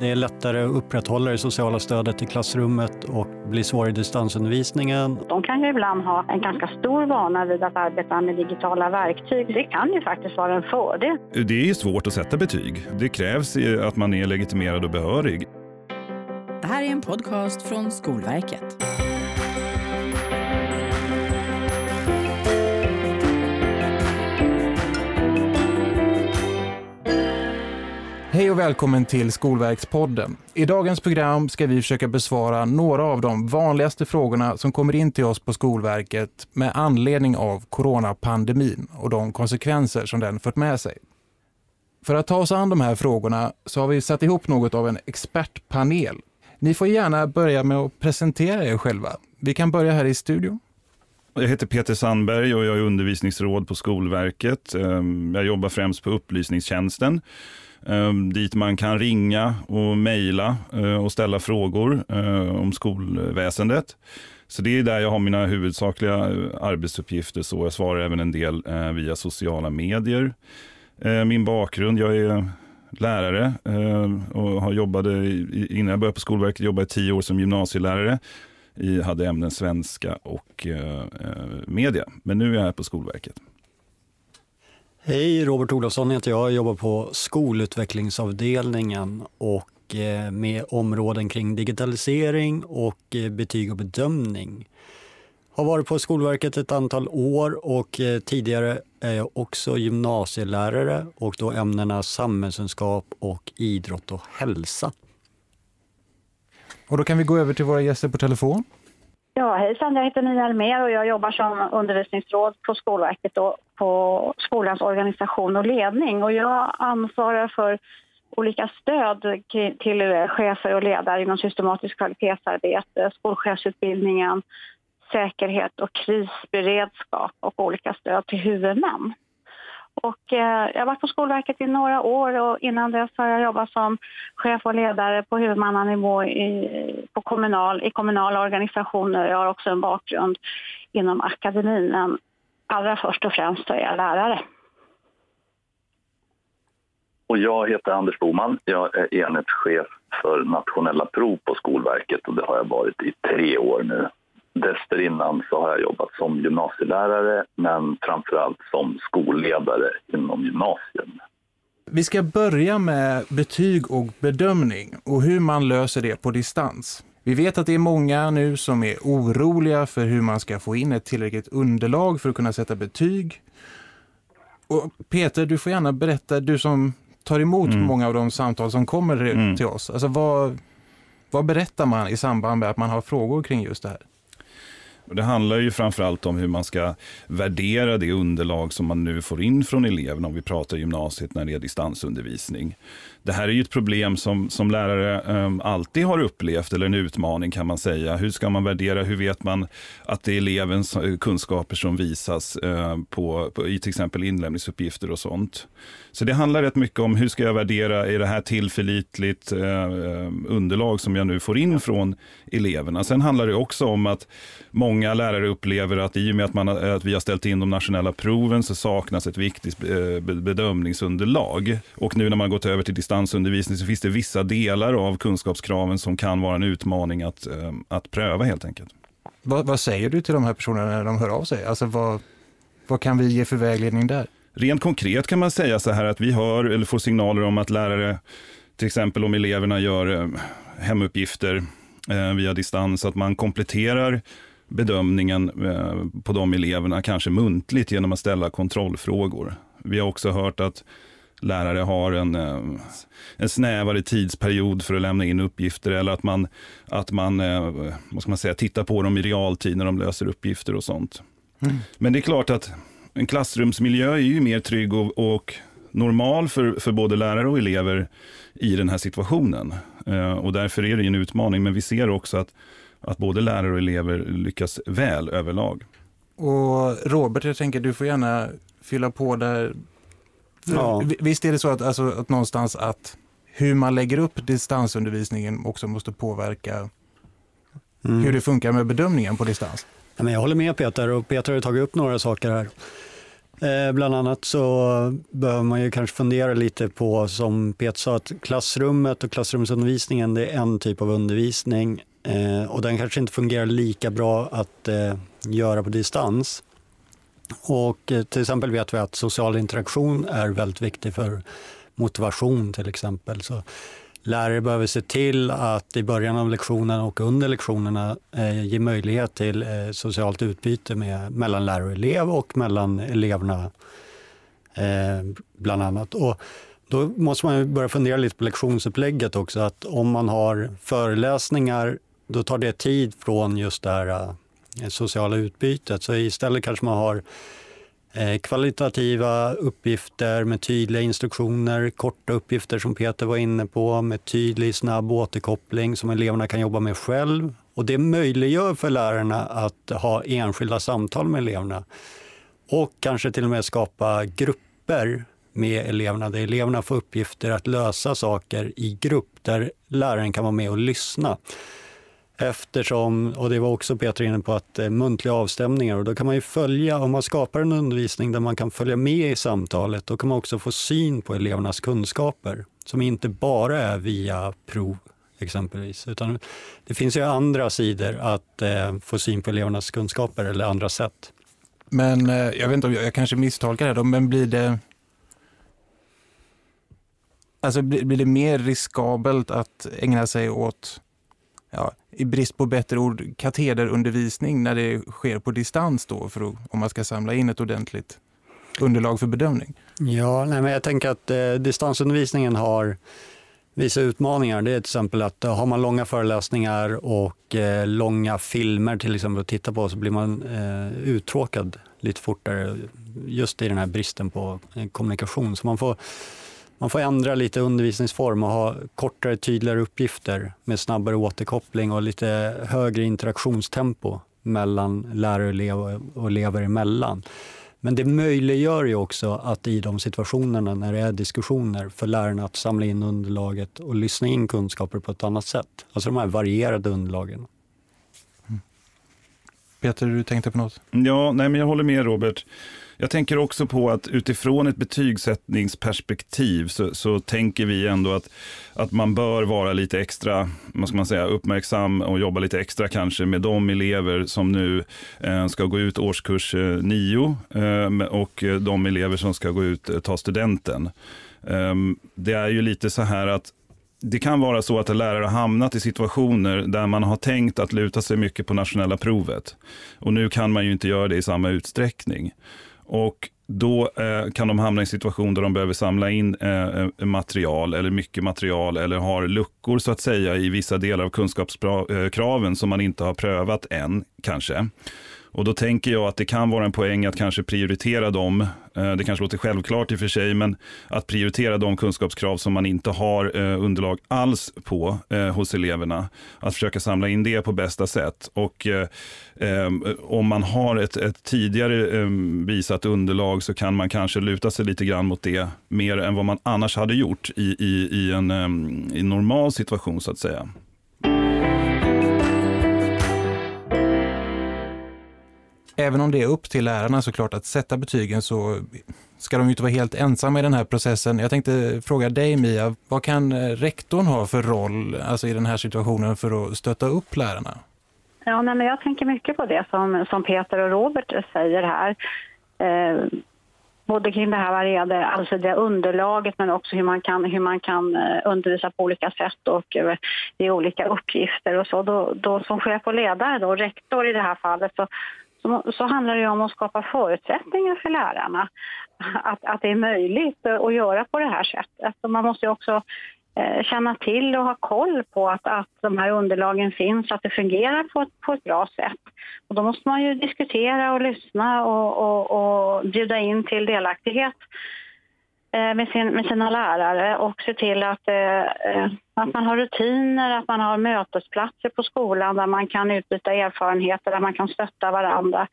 Det är lättare att upprätthålla det sociala stödet i klassrummet och blir svårare i distansundervisningen. De kan ju ibland ha en ganska stor vana vid att arbeta med digitala verktyg. Det kan ju faktiskt vara en fördel. Det är svårt att sätta betyg. Det krävs att man är legitimerad och behörig. Det här är en podcast från Skolverket. Hej och välkommen till Skolverkspodden. I dagens program ska vi försöka besvara några av de vanligaste frågorna som kommer in till oss på Skolverket med anledning av coronapandemin och de konsekvenser som den fört med sig. För att ta oss an de här frågorna så har vi satt ihop något av en expertpanel. Ni får gärna börja med att presentera er själva. Vi kan börja här i studion. Jag heter Peter Sandberg och jag är undervisningsråd på Skolverket. Ehm, jag jobbar främst på upplysningstjänsten ehm, dit man kan ringa och mejla eh, och ställa frågor eh, om skolväsendet. Så det är där jag har mina huvudsakliga eh, arbetsuppgifter. Så jag svarar även en del via sociala medier. Ehm, min bakgrund, jag är lärare och har jobbade, innan jag började på Skolverket, jobbade jag tio år som gymnasielärare. Jag hade ämnen svenska och eh, eh, media. Men nu är jag här på Skolverket. Hej, Robert Olofsson heter jag. Jag jobbar på skolutvecklingsavdelningen och eh, med områden kring digitalisering och eh, betyg och bedömning. Har varit på Skolverket ett antal år och eh, tidigare är jag också gymnasielärare och då ämnena samhällskunskap och idrott och hälsa. Och då kan vi gå över till våra gäster på telefon. Ja, hejsan, jag heter Nina Almér och jag jobbar som undervisningsråd på Skolverket och på skolans organisation och ledning. Och jag ansvarar för olika stöd till chefer och ledare inom systematiskt kvalitetsarbete, skolchefsutbildningen, säkerhet och krisberedskap och olika stöd till huvudmän. Och, eh, jag har varit på Skolverket i några år och innan dess har jag jobbat som chef och ledare på huvudmannanivå i, på kommunal, i kommunala organisationer. Jag har också en bakgrund inom akademin, men allra först och främst så är jag lärare. Och jag heter Anders Boman. Jag är enhetschef för nationella prov på Skolverket och det har jag varit i tre år nu. Dessförinnan så har jag jobbat som gymnasielärare men framförallt som skolledare inom gymnasium. Vi ska börja med betyg och bedömning och hur man löser det på distans. Vi vet att det är många nu som är oroliga för hur man ska få in ett tillräckligt underlag för att kunna sätta betyg. Och Peter, du får gärna berätta, du som tar emot mm. många av de samtal som kommer mm. till oss. Alltså vad, vad berättar man i samband med att man har frågor kring just det här? Det handlar ju framförallt om hur man ska värdera det underlag som man nu får in från eleverna om vi pratar gymnasiet när det är distansundervisning. Det här är ju ett problem som, som lärare um, alltid har upplevt, eller en utmaning kan man säga. Hur ska man värdera, hur vet man att det är elevens eh, kunskaper som visas uh, på, på, i till exempel inlämningsuppgifter och sånt. Så det handlar rätt mycket om hur ska jag värdera, är det här tillförlitligt uh, underlag som jag nu får in från eleverna. Sen handlar det också om att många lärare upplever att i och med att, man, att vi har ställt in de nationella proven så saknas ett viktigt bedömningsunderlag. Och nu när man gått över till distans distansundervisning så finns det vissa delar av kunskapskraven som kan vara en utmaning att, eh, att pröva helt enkelt. Vad, vad, säger du till de här personerna när de hör av sig? Alltså vad, vad kan vi ge för vägledning där? Rent konkret kan man säga så här att vi hör eller får signaler om att lärare, till exempel om eleverna gör eh, hemuppgifter eh, via distans, att man kompletterar bedömningen på de eleverna, kanske muntligt genom att ställa kontrollfrågor. Vi har också hört att lärare har en, eh, en snävare tidsperiod för att lämna in uppgifter eller att man, att man, eh, vad ska man säga, tittar på dem i realtid när de löser uppgifter och sånt. Mm. Men det är klart att en klassrumsmiljö är ju mer trygg och, och normal för, för både lärare och elever i den här situationen. Eh, och därför är det en utmaning, men vi ser också att, att både lärare och elever lyckas väl överlag. Och Robert, jag tänker du får gärna fylla på där Ja. Visst är det så att, alltså, att någonstans att hur man lägger upp distansundervisningen också måste påverka mm. hur det funkar med bedömningen på distans? jag håller med Peter och Peter har tagit upp några saker här. Eh, bland annat så behöver man ju kanske fundera lite på, som Peter sa, att klassrummet och klassrumsundervisningen det är en typ av undervisning eh, och den kanske inte fungerar lika bra att eh, göra på distans. Och eh, till exempel vet vi att social interaktion är väldigt viktig för motivation till exempel. Så lärare behöver se till att i början av lektionen och under lektionerna eh, ge möjlighet till eh, socialt utbyte med, mellan lärare och elev och mellan eleverna eh, bland annat. Och då måste man börja fundera lite på lektionsupplägget också, att om man har föreläsningar då tar det tid från just det här eh, Eh, sociala utbytet. Så istället kanske man har eh, kvalitativa uppgifter med tydliga instruktioner, korta uppgifter som Peter var inne på med tydlig snabb återkoppling som eleverna kan jobba med själv. Och det möjliggör för lärarna att ha enskilda samtal med eleverna och kanske till och med skapa grupper med eleverna där eleverna får uppgifter att lösa saker i grupp där läraren kan vara med och lyssna. Eftersom, och det var också Peter inne på, att eh, muntliga avstämningar och då kan man ju följa, om man skapar en undervisning där man kan följa med i samtalet, då kan man också få syn på elevernas kunskaper som inte bara är via prov exempelvis, utan det finns ju andra sidor att eh, få syn på elevernas kunskaper eller andra sätt. Men eh, jag vet inte om jag, jag kanske misstolkar det då, men blir det Alltså blir, blir det mer riskabelt att ägna sig åt ja, i brist på bättre ord, katederundervisning när det sker på distans då, för att, om man ska samla in ett ordentligt underlag för bedömning? Ja, nej, men jag tänker att eh, distansundervisningen har vissa utmaningar. Det är till exempel att eh, har man långa föreläsningar och eh, långa filmer till exempel att titta på så blir man eh, uttråkad lite fortare just i den här bristen på eh, kommunikation. Så man får man får ändra lite undervisningsform och ha kortare, tydligare uppgifter med snabbare återkoppling och lite högre interaktionstempo mellan lärare och elever och elever emellan. Men det möjliggör ju också att i de situationerna när det är diskussioner för lärarna att samla in underlaget och lyssna in kunskaper på ett annat sätt. Alltså de här varierade underlagen. Mm. Peter, du tänkte på något? Ja, nej, men jag håller med Robert. Jag tänker också på att utifrån ett betygssättningsperspektiv så, så tänker vi ändå att, att man bör vara lite extra vad ska man säga, uppmärksam och jobba lite extra kanske med de elever som nu eh, ska gå ut årskurs eh, 9 eh, och eh, de elever som ska gå ut eh, ta studenten. Eh, det är ju lite så här att det kan vara så att en lärare har hamnat i situationer där man har tänkt att luta sig mycket på nationella provet. Och nu kan man ju inte göra det i samma utsträckning. Och då eh, kan de hamna i en situation där de behöver samla in eh, material eller mycket material eller har luckor så att säga i vissa delar av kunskapskraven som man inte har prövat än kanske. Och då tänker jag att det kan vara en poäng att kanske prioritera dem, eh, det kanske låter självklart i och för sig, men att prioritera de kunskapskrav som man inte har eh, underlag alls på eh, hos eleverna. Att försöka samla in det på bästa sätt. Och ehm, om man har ett, ett tidigare ehm, visat underlag så kan man kanske luta sig lite grann mot det mer än vad man annars hade gjort i, i, i en ehm, i normal situation så att säga. Även om det är upp till lärarna såklart att sätta betygen så ska de ju inte vara helt ensamma i den här processen. Jag tänkte fråga dig Mia, vad kan eh, rektorn ha för roll alltså i den här situationen för att stötta upp lärarna? Ja, nej, men jag tänker mycket på det som, som Peter och Robert säger här. Eh, både kring det här varierade allsidiga underlaget men också hur man kan, hur man kan eh, undervisa på olika sätt och eh, i olika uppgifter och så. Då, då som chef och ledare, då, rektor i det här fallet, så så, så handlar det om att skapa förutsättningar för lärarna. Att, att det är möjligt att göra på det här sättet. Så man måste också eh, känna till och ha koll på att, att de här underlagen finns, att det fungerar på ett, på ett bra sätt. Och då måste man ju diskutera och lyssna och, och, och bjuda in till delaktighet Eh, Eh, med, sin, med sina lärare och se till att, eh, eh, att man har rutiner, att man har mötesplatser på skolan där man kan utbyta erfarenheter, där man kan stötta varandra.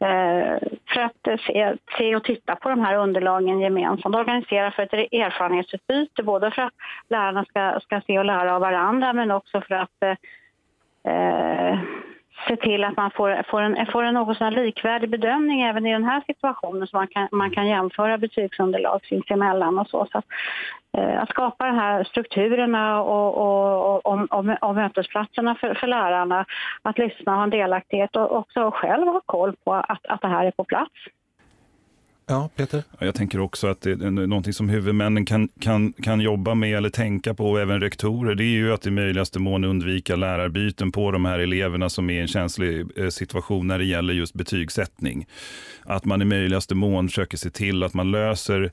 Eh, för att se, se och titta på de här underlagen gemensamt. Organisera för ett erfarenhetsutbyte, både för att lärarna ska, ska se och lära av varandra men också för att se till att man får, får, en, får en något sån likvärdig bedömning även i den här situationen så man kan, man kan jämföra betygsunderlag sinsemellan och så. så att, eh, att skapa de här strukturerna och, och, och, och, och mötesplatserna för, för lärarna, att lyssna och ha en delaktighet och också själv ha koll på att, att det här är på plats. Ja, Peter? Jag tänker också att det är någonting som huvudmännen kan, kan, kan jobba med eller tänka på, och även rektorer, det är ju att i möjligaste mån undvika lärarbyten på de här eleverna som är i en känslig eh, situation när det gäller just betygssättning. Att man i möjligaste mån försöker se till att man löser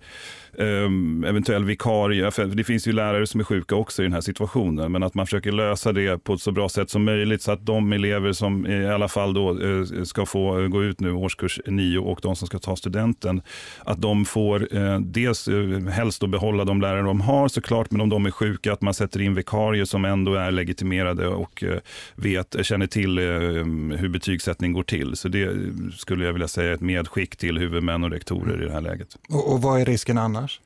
um, eventuell vikarie, för det finns ju lärare som är sjuka också i den här situationen, men att man försöker lösa det på ett så bra sätt som möjligt så att de elever som i alla fall då eh, ska få gå ut nu årskurs 9 och de som ska ta studenten, att de får eh, dels eh, helst att behålla de lärare de har såklart, men om de är sjuka att man sätter in vikarier som ändå är legitimerade och eh, vet, känner till eh, hur betygssättning går till. Så det skulle jag vilja säga är ett medskick till huvudmän och rektorer i det här läget. Och, och vad är risken annars?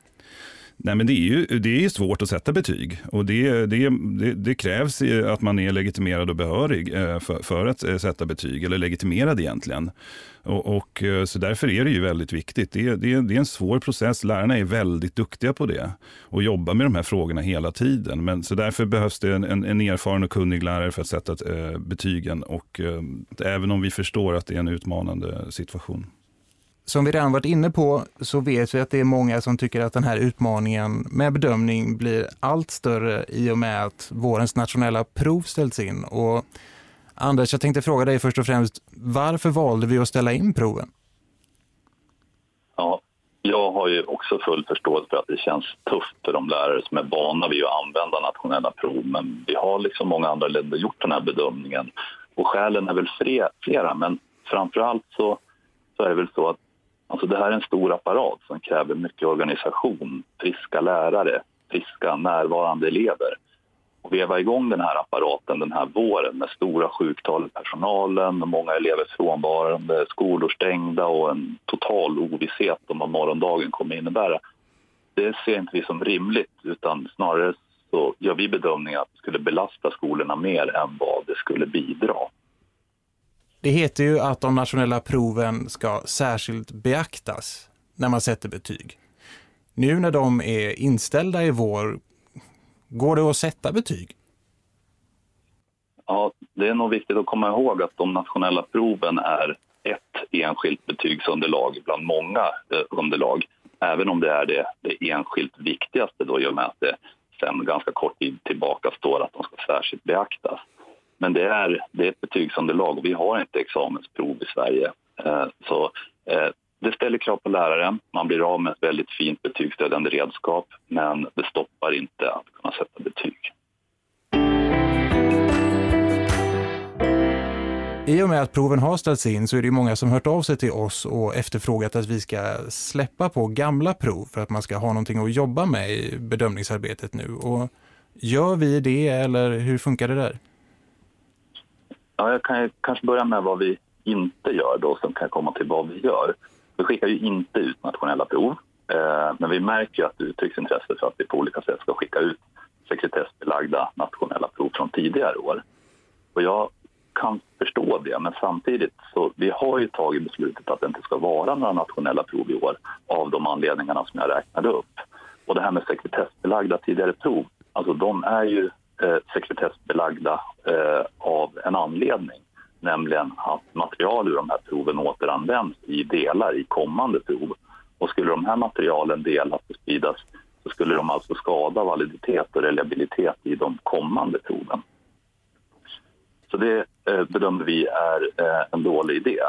Nej, men det är ju det är svårt att sätta betyg och det, det, det, det krävs att man är legitimerad och behörig eh, för, för, att eh, sätta betyg, eller legitimerad egentligen. Och, och eh, så därför är det ju väldigt viktigt. Det, det, det är en svår process. Lärarna är väldigt duktiga på det och jobbar med de här frågorna hela tiden. Men, så därför behövs det en, en, en erfaren och kunnig lärare för att sätta betygen. Och även om vi förstår att det är en utmanande situation. Som vi redan varit inne på så vet vi att det är många som tycker att den här utmaningen med bedömning blir allt större i och med att vårens nationella prov ställs in. Och Anders, jag tänkte fråga dig först och främst, varför valde vi att ställa in proven? Ja, jag har ju också full förståelse för att det känns tufft för de lärare som är vana vid att använda nationella prov. Men vi har liksom många andra länder gjort den här bedömningen. Och skälen är väl flera, men framför allt så, så är det väl så att Alltså det här är en stor apparat som kräver mycket organisation, friska lärare, friska närvarande elever. Och veva igång den här apparaten den här våren med stora sjuktal i personalen och många elever frånvarande, skolor stängda och en total ovisshet om vad morgondagen kommer innebära. Det ser inte vi som rimligt utan snarare så gör vi bedömningen att det skulle belasta skolorna mer än vad det skulle bidra. Det heter ju att de nationella proven ska särskilt beaktas när man sätter betyg. Nu när de är inställda i vår, går det att sätta betyg? Ja, det är nog viktigt att komma ihåg att de nationella proven är ett enskilt betygsunderlag bland många eh, underlag. Även om det är det, det enskilt viktigaste då i och med att det sen ganska kort tid tillbaka står att de ska särskilt beaktas. Men det är, det är ett betygsunderlag och vi har inte examensprov i Sverige. Eh, så eh, det ställer krav på läraren. Man blir av med ett väldigt fint betygsstödjande redskap men det stoppar inte att kunna sätta betyg. I och med att proven har ställts in så är det många som hört av sig till oss och efterfrågat att vi ska släppa på gamla prov för att man ska ha någonting att jobba med i bedömningsarbetet nu. Och gör vi det eller hur funkar det där? Ja, jag kan kanske börja med vad vi inte gör då, som kan komma till vad vi gör. Vi skickar ju inte ut nationella prov, eh, men vi märker att det uttrycks intresse för att vi på olika sätt ska skicka ut sekretessbelagda nationella prov från tidigare år. Och jag kan förstå det, men samtidigt så vi har ju tagit beslutet att det inte ska vara några nationella prov i år av de anledningarna som jag räknade upp. Och det här med sekretessbelagda tidigare prov, alltså de är ju eh, sekretessbelagda eh, av en anledning nämligen att material ur de här proven återanvänds i delar i kommande prov. Och skulle de här materialen delas och spridas så skulle de alltså skada validitet och reliabilitet i de kommande proven. Så det eh, bedömer vi är eh, en dålig idé.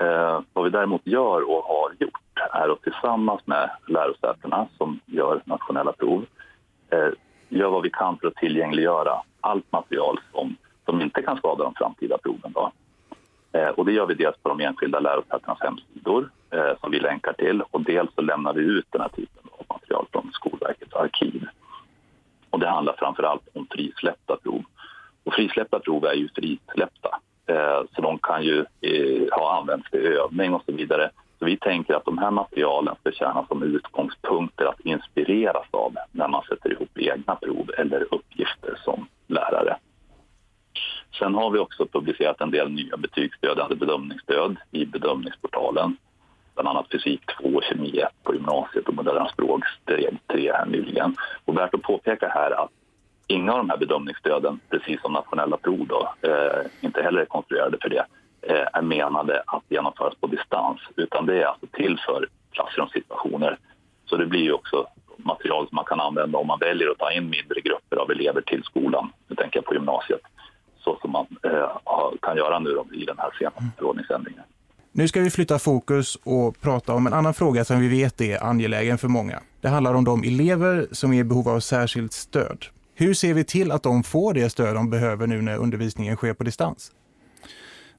Eh, vad vi däremot gör och har gjort är att tillsammans med lärosätena som gör nationella prov eh, gör vad vi kan för att tillgängliggöra allt material som, som inte kan skada de framtida proven. Då. Eh, och det gör vi dels på de enskilda lärosätenas hemsidor eh, som vi länkar till och dels så lämnar vi ut den här typen av material från Skolverkets arkiv. Och det handlar framför allt om frisläppta prov. Och frisläppta prov är ju frisläppta, eh, så de kan ju eh, ha använts till övning och så vidare. Så vi tänker att de här materialen ska tjäna som utgångspunkter att inspireras av när man sätter ihop egna prov eller uppgifter som lärare. Sen har vi också publicerat en del nya betygsstödjande alltså bedömningsstöd i bedömningsportalen. Bland annat fysik 2 och kemi 1 på gymnasiet och moderna språk steg 3 här nyligen. Och värt att påpeka här att inga av de här bedömningsstöden, precis som nationella prov då, eh, inte heller är konstruerade för det, eh, är menade att genomföras på distans, utan det är alltså till för klassrumssituationer. Så det blir ju också material som man kan använda om man väljer att ta in mindre grupper av elever till skolan. Nu tänker jag på gymnasiet, så som man eh, kan göra nu då, i den här senaste förordningsändringen. Nu ska vi flytta fokus och prata om en annan fråga som vi vet är angelägen för många. Det handlar om de elever som är i behov av särskilt stöd. Hur ser vi till att de får det stöd de behöver nu när undervisningen sker på distans?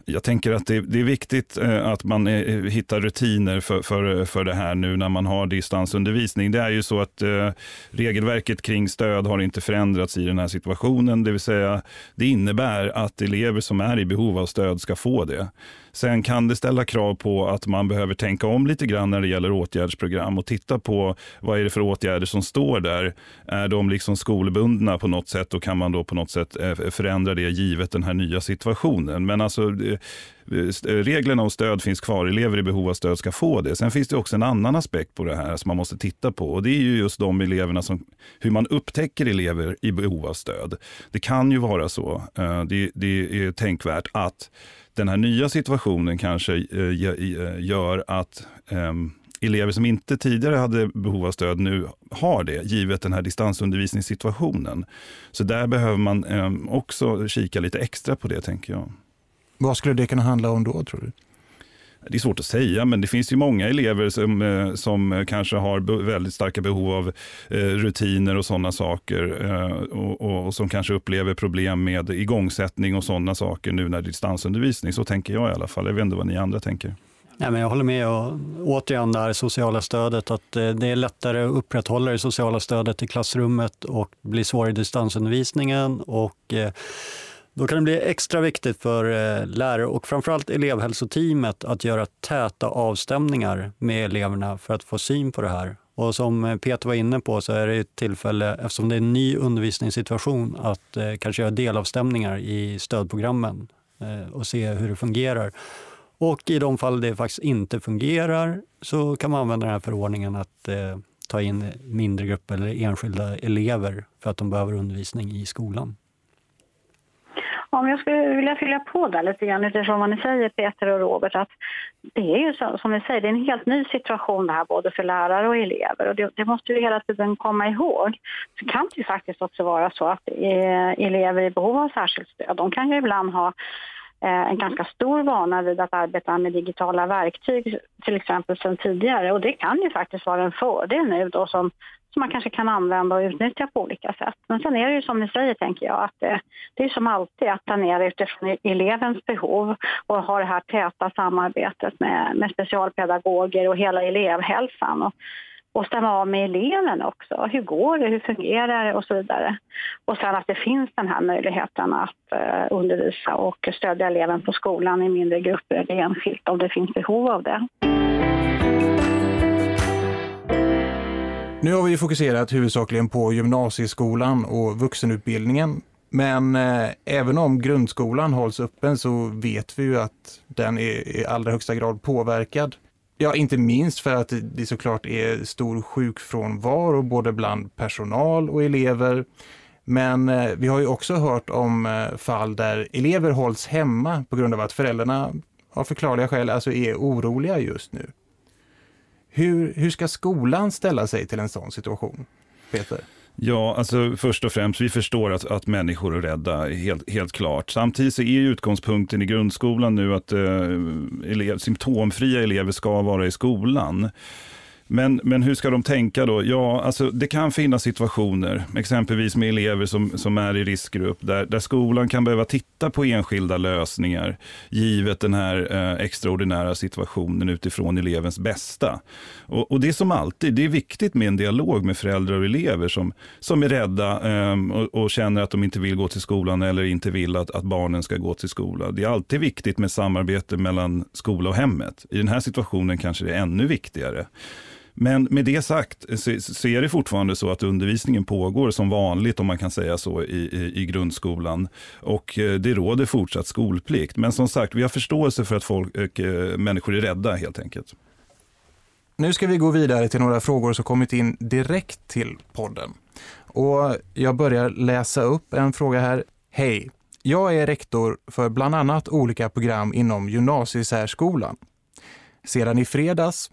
Jag tänker att det, det är viktigt eh, att man eh, hittar rutiner för, för, för det här nu när man har distansundervisning. Det är ju så att eh, regelverket kring stöd har inte förändrats i den här situationen. Det vill säga, det innebär att elever som är i behov av stöd ska få det. Sen kan det ställa krav på att man behöver tänka om lite grann när det gäller åtgärdsprogram och titta på vad är det för åtgärder som står där. Är de liksom skolbundna på något sätt och kan man då på något sätt eh, förändra det givet den här nya situationen. Men alltså eh, eh, reglerna om stöd finns kvar. Elever i behov av stöd ska få det. Sen finns det också en annan aspekt på det här som man måste titta på. Och Det är ju just de eleverna som, hur man upptäcker elever i behov av stöd. Det kan ju vara så, det, det är tänkvärt att den här nya situationen kanske eh, eh gör att ehm, elever som inte tidigare hade behov av stöd nu har det, givet den här distansundervisningssituationen. Så där behöver man ehm, också kika lite extra på det, tänker jag. Vad skulle det kunna handla om då, tror du? Det är svårt att säga, men det finns ju många elever som, eh, som kanske har väldigt starka behov av eh, rutiner och sådana saker eh, och, och, som kanske upplever problem med igångsättning och sådana saker nu när det är distansundervisning. Så tänker jag i alla fall. Jag vet inte vad ni andra tänker. Nej, men jag håller med. Och återigen det här sociala stödet, att det är lättare att upprätthålla det sociala stödet i klassrummet och blir svårare i distansundervisningen. Och, då kan det bli extra viktigt för eh, lärare och framförallt elevhälsoteamet att göra täta avstämningar med eleverna för att få syn på det här. Och som eh, Peter var inne på så är det ett tillfälle, eftersom det är en ny undervisningssituation, att eh, kanske göra delavstämningar i stödprogrammen och se hur det fungerar. Och i de fall det faktiskt inte fungerar så kan man använda den här förordningen att eh, ta in mindre grupper eller enskilda elever för att de behöver undervisning i skolan. Om jag skulle vilja fylla på där lite grann utifrån vad ni säger Peter och Robert att det är ju så, som ni säger, det är en helt ny situation det här både för lärare och elever och det, det måste vi hela tiden komma ihåg. Så kan det ju faktiskt också vara så att eh, elever i behov av särskilt stöd, de kan ju ibland ha eh, en ganska stor vana vid att arbeta med digitala verktyg till exempel sedan tidigare och det kan ju faktiskt vara en fördel nu då som som man kanske kan använda och utnyttja på olika sätt. Men sen är det ju som ni säger, tänker jag, att det, det är som alltid att planera utifrån e-, elevens behov och ha det här täta samarbetet med, med specialpedagoger och hela elevhälsan. Och, och stämma av med eleven också. Hur går det? Hur fungerar det? Och så vidare. Och sen att det finns den här möjligheten att eh, undervisa och stödja eleven på skolan i mindre grupper eller enskilt om det finns behov av det. Nu har vi fokuserat huvudsakligen på gymnasieskolan och vuxenutbildningen. Men eh, även om grundskolan hålls öppen så vet vi ju att den är i allra högsta grad påverkad. Ja, inte minst för att det såklart är stor sjukfrånvaro både bland personal och elever. Men eh, vi har ju också hört om eh, fall där elever hålls hemma på grund av att föräldrarna av förklarliga skäl alltså är oroliga just nu. Hur, hur ska skolan ställa sig till en sån situation, Peter? Ja, alltså först och främst, vi förstår att, att människor är rädda, helt, helt klart. Samtidigt så är utgångspunkten i grundskolan nu att eh, elev, symptomfria elever ska vara i skolan. Men, men hur ska de tänka då? Ja, alltså det kan finnas situationer, exempelvis med elever som, som är i riskgrupp, där, där skolan kan behöva titta på enskilda lösningar, givet den här eh, extraordinära situationen utifrån elevens bästa. Och, och, det är som alltid, det är viktigt med en dialog med föräldrar och elever som, som är rädda eh, och, och, känner att de inte vill gå till skolan eller inte vill att, att barnen ska gå till skolan. Det är alltid viktigt med samarbete mellan skola och hemmet. I den här situationen kanske det är ännu viktigare. Men med det sagt så, så, är det fortfarande så att undervisningen pågår som vanligt, om man kan säga så, i, i, i grundskolan. Och eh, det råder fortsatt skolplikt. Men som sagt, vi har förståelse för att folk, eh, människor är rädda helt enkelt. Nu ska vi gå vidare till några frågor som kommit in direkt till podden. Och jag börjar läsa upp en fråga här. Hej! Jag är rektor för bland annat olika program inom gymnasiesärskolan. Sedan i fredags,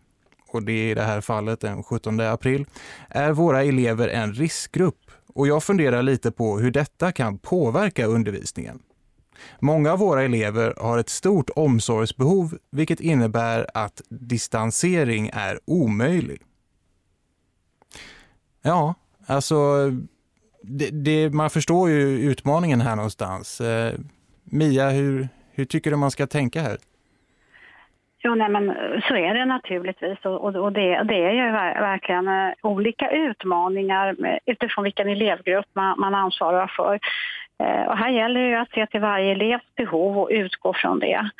och det är i det här fallet den 17 april, är våra elever en riskgrupp och jag funderar lite på hur detta kan påverka undervisningen. Många av våra elever har ett stort omsorgsbehov vilket innebär att distansering är omöjlig. Ja, alltså det, det, man förstår ju utmaningen här någonstans. Eh, Mia, hur, hur tycker du man ska tänka här? Jo, nej, men eh, så är det naturligtvis och, och det, det, är ju verkligen eh, olika utmaningar utifrån vilken elevgrupp man, man ansvarar för. Eh, och här gäller det att se till varje elevs behov och utgå från det.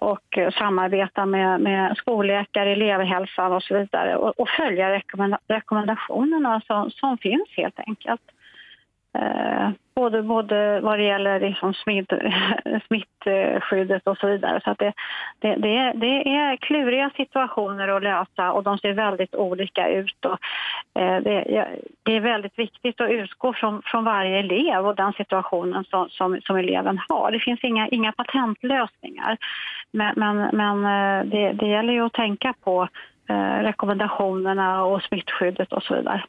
Och samarbeta med, med skolläkare, elevhälsan och så vidare och, och följa rekommendationerna som, som finns helt enkelt. Eh, både, både vad det gäller liksom smitt, smittskyddet och så vidare. Så det, det, det, är, det är kluriga situationer att lösa och de ser väldigt olika ut. Och, eh, det, det, är väldigt viktigt att utgå från, från varje elev och den situationen som, som, som eleven har. Det finns inga, inga patentlösningar. Men, men, men eh, det, det gäller ju att tänka på eh, rekommendationerna och smittskyddet och så vidare.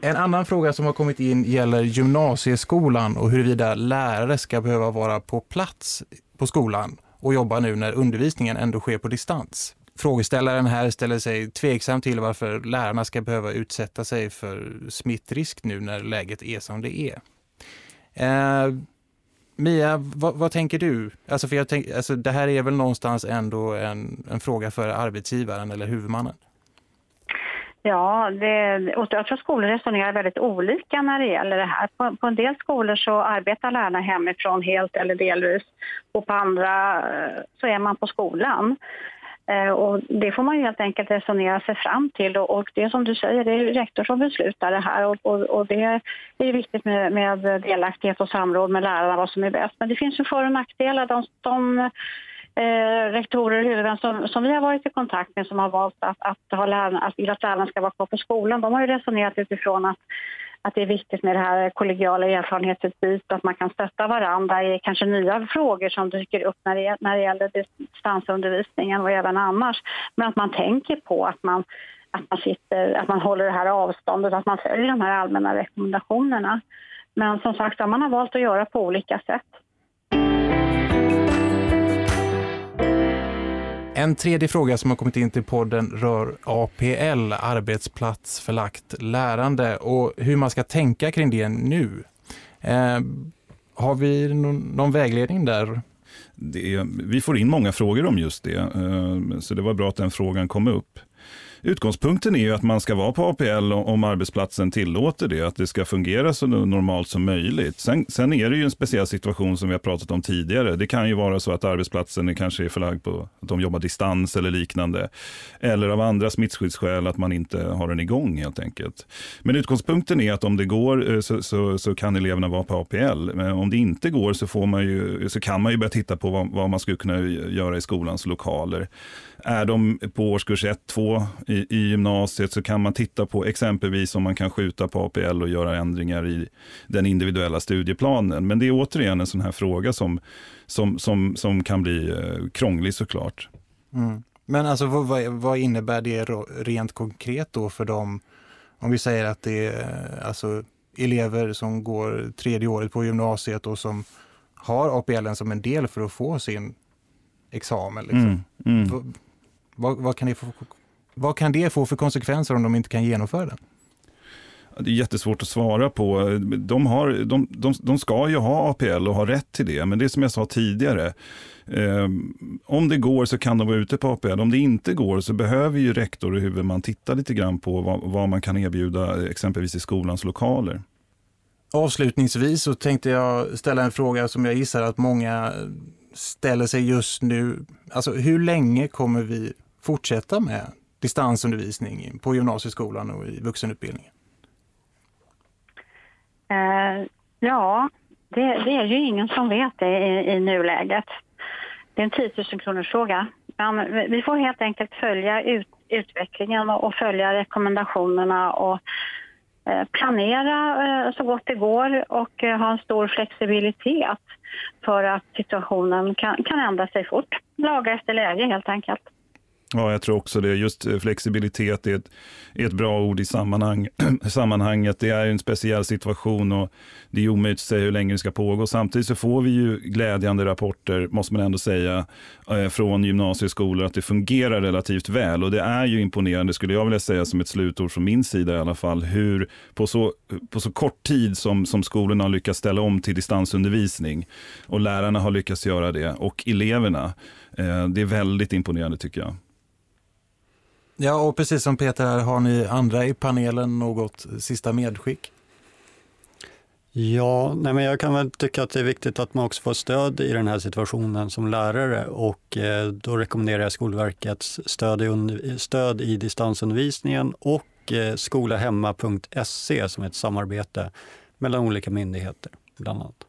En annan fråga som har kommit in gäller gymnasieskolan och huruvida lärare ska behöva vara på plats på skolan och jobba nu när undervisningen ändå sker på distans. Frågeställaren här ställer sig tveksam till varför lärarna ska behöva utsätta sig för smittrisk nu när läget är som det är. Eh, Mia, vad, vad, tänker du? Alltså för jag tänk, alltså det här är väl någonstans ändå en, en fråga för arbetsgivaren eller huvudmannen? Ja, det, och jag tror skolor resonerar väldigt olika när det gäller det här. På, på, en del skolor så arbetar lärarna hemifrån helt eller delvis och på andra eh, så är man på skolan. Eh, och det får man helt enkelt resonera sig fram till och, och det som du säger, det är rektor som beslutar det här och, och, och det är viktigt med, med delaktighet och samråd med lärarna vad som är bäst. Men det finns ju för och nackdelar. De, de eh, rektorer och huvudmän som, som vi har varit i kontakt med som har valt att, att, ha lärarna, att, att lärarna ska vara kvar på skolan, de har ju resonerat utifrån att att det är viktigt med det här kollegiala erfarenhetsutbytet, att man kan stötta varandra i kanske nya frågor som dyker upp när det, när det gäller distansundervisningen och även annars. Men att man tänker på att man, att man, sitter, att man håller det här avståndet, att man följer de här allmänna rekommendationerna. Men som sagt, man har valt att göra på olika sätt. En tredje fråga som har kommit in till podden rör APL, arbetsplatsförlagt lärande och hur man ska tänka kring det nu. Eh, har vi någon, någon vägledning där? Är, vi får in många frågor om just det, eh, så det var bra att den frågan kom upp. Utgångspunkten är ju att man ska vara på APL om arbetsplatsen tillåter det, att det ska fungera så normalt som möjligt. Sen, sen är det ju en speciell situation som vi har pratat om tidigare. Det kan ju vara så att arbetsplatsen är kanske är förlagd på att de jobbar distans eller liknande. Eller av andra smittskyddsskäl att man inte har den igång helt enkelt. Men utgångspunkten är att om det går eh, så, så, så kan eleverna vara på APL. Men om det inte går så, får man ju, så kan man ju börja titta på vad, vad man skulle kunna göra i skolans lokaler. Är de på årskurs 1, 2 i, i gymnasiet så kan man titta på exempelvis om man kan skjuta på APL och göra ändringar i den individuella studieplanen. Men det är återigen en sån här fråga som, som, som, som kan bli eh, krånglig såklart. Mm. Men alltså vad, vad innebär det rent konkret då för dem, om vi säger att det är eh, alltså, elever som går tredje året på gymnasiet och som har APL som en del för att få sin examen. Liksom. Mm, mm. Vad, vad, kan det få, vad kan det få för konsekvenser om de inte kan genomföra den? Det är jättesvårt att svara på. De, har, de, de, de ska ju ha APL och ha rätt till det, men det är som jag sa tidigare. Eh, om det går så kan de vara ute på APL. Om det inte går så behöver ju rektor och huvudman titta lite grann på vad, vad man kan erbjuda exempelvis i skolans lokaler. Avslutningsvis så tänkte jag ställa en fråga som jag gissar att många ställer sig just nu. Alltså hur länge kommer vi fortsätta med distansundervisning på gymnasieskolan och i vuxenutbildningen? Eh, ja, det, det, är ju ingen som vet det i, i nuläget. Det är en 10 000 kronors fråga. Men vi får helt enkelt följa ut, utvecklingen och, och följa rekommendationerna och eh, planera eh, så gott det går och eh, ha en stor flexibilitet för att situationen kan, kan ändra sig fort. Laga efter läge helt enkelt. Ja, jag tror också det. Just eh, flexibilitet är ett, är ett bra ord i sammanhang, sammanhanget. Det är en speciell situation och det är omöjligt att säga hur länge det ska pågå. Samtidigt så får vi ju glädjande rapporter, måste man ändå säga, eh, från gymnasieskolor att det fungerar relativt väl. Och det är ju imponerande, skulle jag vilja säga som ett slutord från min sida i alla fall, hur på så, på så kort tid som, som skolorna har lyckats ställa om till distansundervisning och lärarna har lyckats göra det och eleverna. Eh, det är väldigt imponerande tycker jag. Ja, och precis som Peter här, har ni andra i panelen något sista medskick? Ja, nej men jag kan väl tycka att det är viktigt att man också får stöd i den här situationen som lärare och eh, då rekommenderar jag Skolverkets stöd i, stöd i distansundervisningen och eh, skolahemma.se som är ett samarbete mellan olika myndigheter bland annat.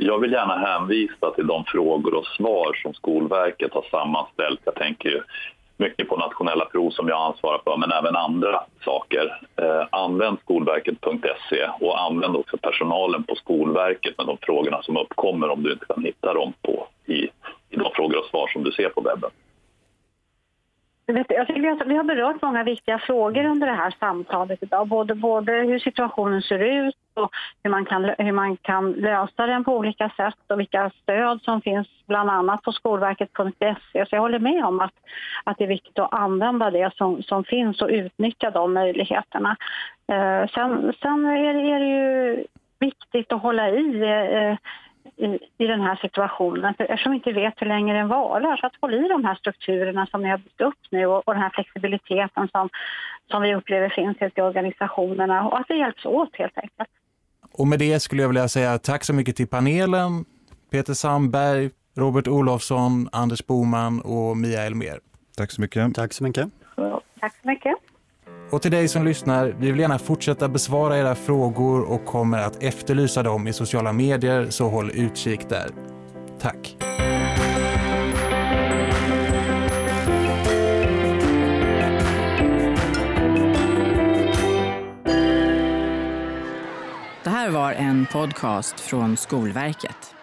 Jag vill gärna hänvisa till de frågor och svar som Skolverket har sammanställt. Jag tänker mycket på nationella prov som jag ansvarar för, men även andra saker. Eh, använd skolverket.se och använd också personalen på Skolverket med de frågorna som uppkommer om du inte kan hitta dem på, i, i de frågor och svar som du ser på webben. Jag tycker vi har, vi har berört många viktiga frågor under det här samtalet idag. Både, både hur situationen ser ut och hur man, kan, hur man kan lösa den på olika sätt och vilka stöd som finns bland annat på skolverket.se. Så jag håller med om att, att det är viktigt att använda det som, som finns och utnyttja de möjligheterna. Eh, sen, sen är, det, är det ju viktigt att hålla i eh, i, i den här situationen eftersom vi inte vet hur länge den varar. Så att hålla i de här strukturerna som ni har byggt upp nu och, och den här flexibiliteten som, som vi upplever finns i organisationerna och att vi hjälps åt helt enkelt. Och med det skulle jag vilja säga tack så mycket till panelen, Peter Sandberg, Robert Olofsson, Anders Boman och Mia Elmer. Tack så mycket. Tack så mycket. Tack så mycket. Och till dig som lyssnar, vi vill gärna fortsätta besvara era frågor och kommer att efterlysa dem i sociala medier, så håll utkik där. Tack! Det här var en podcast från Skolverket.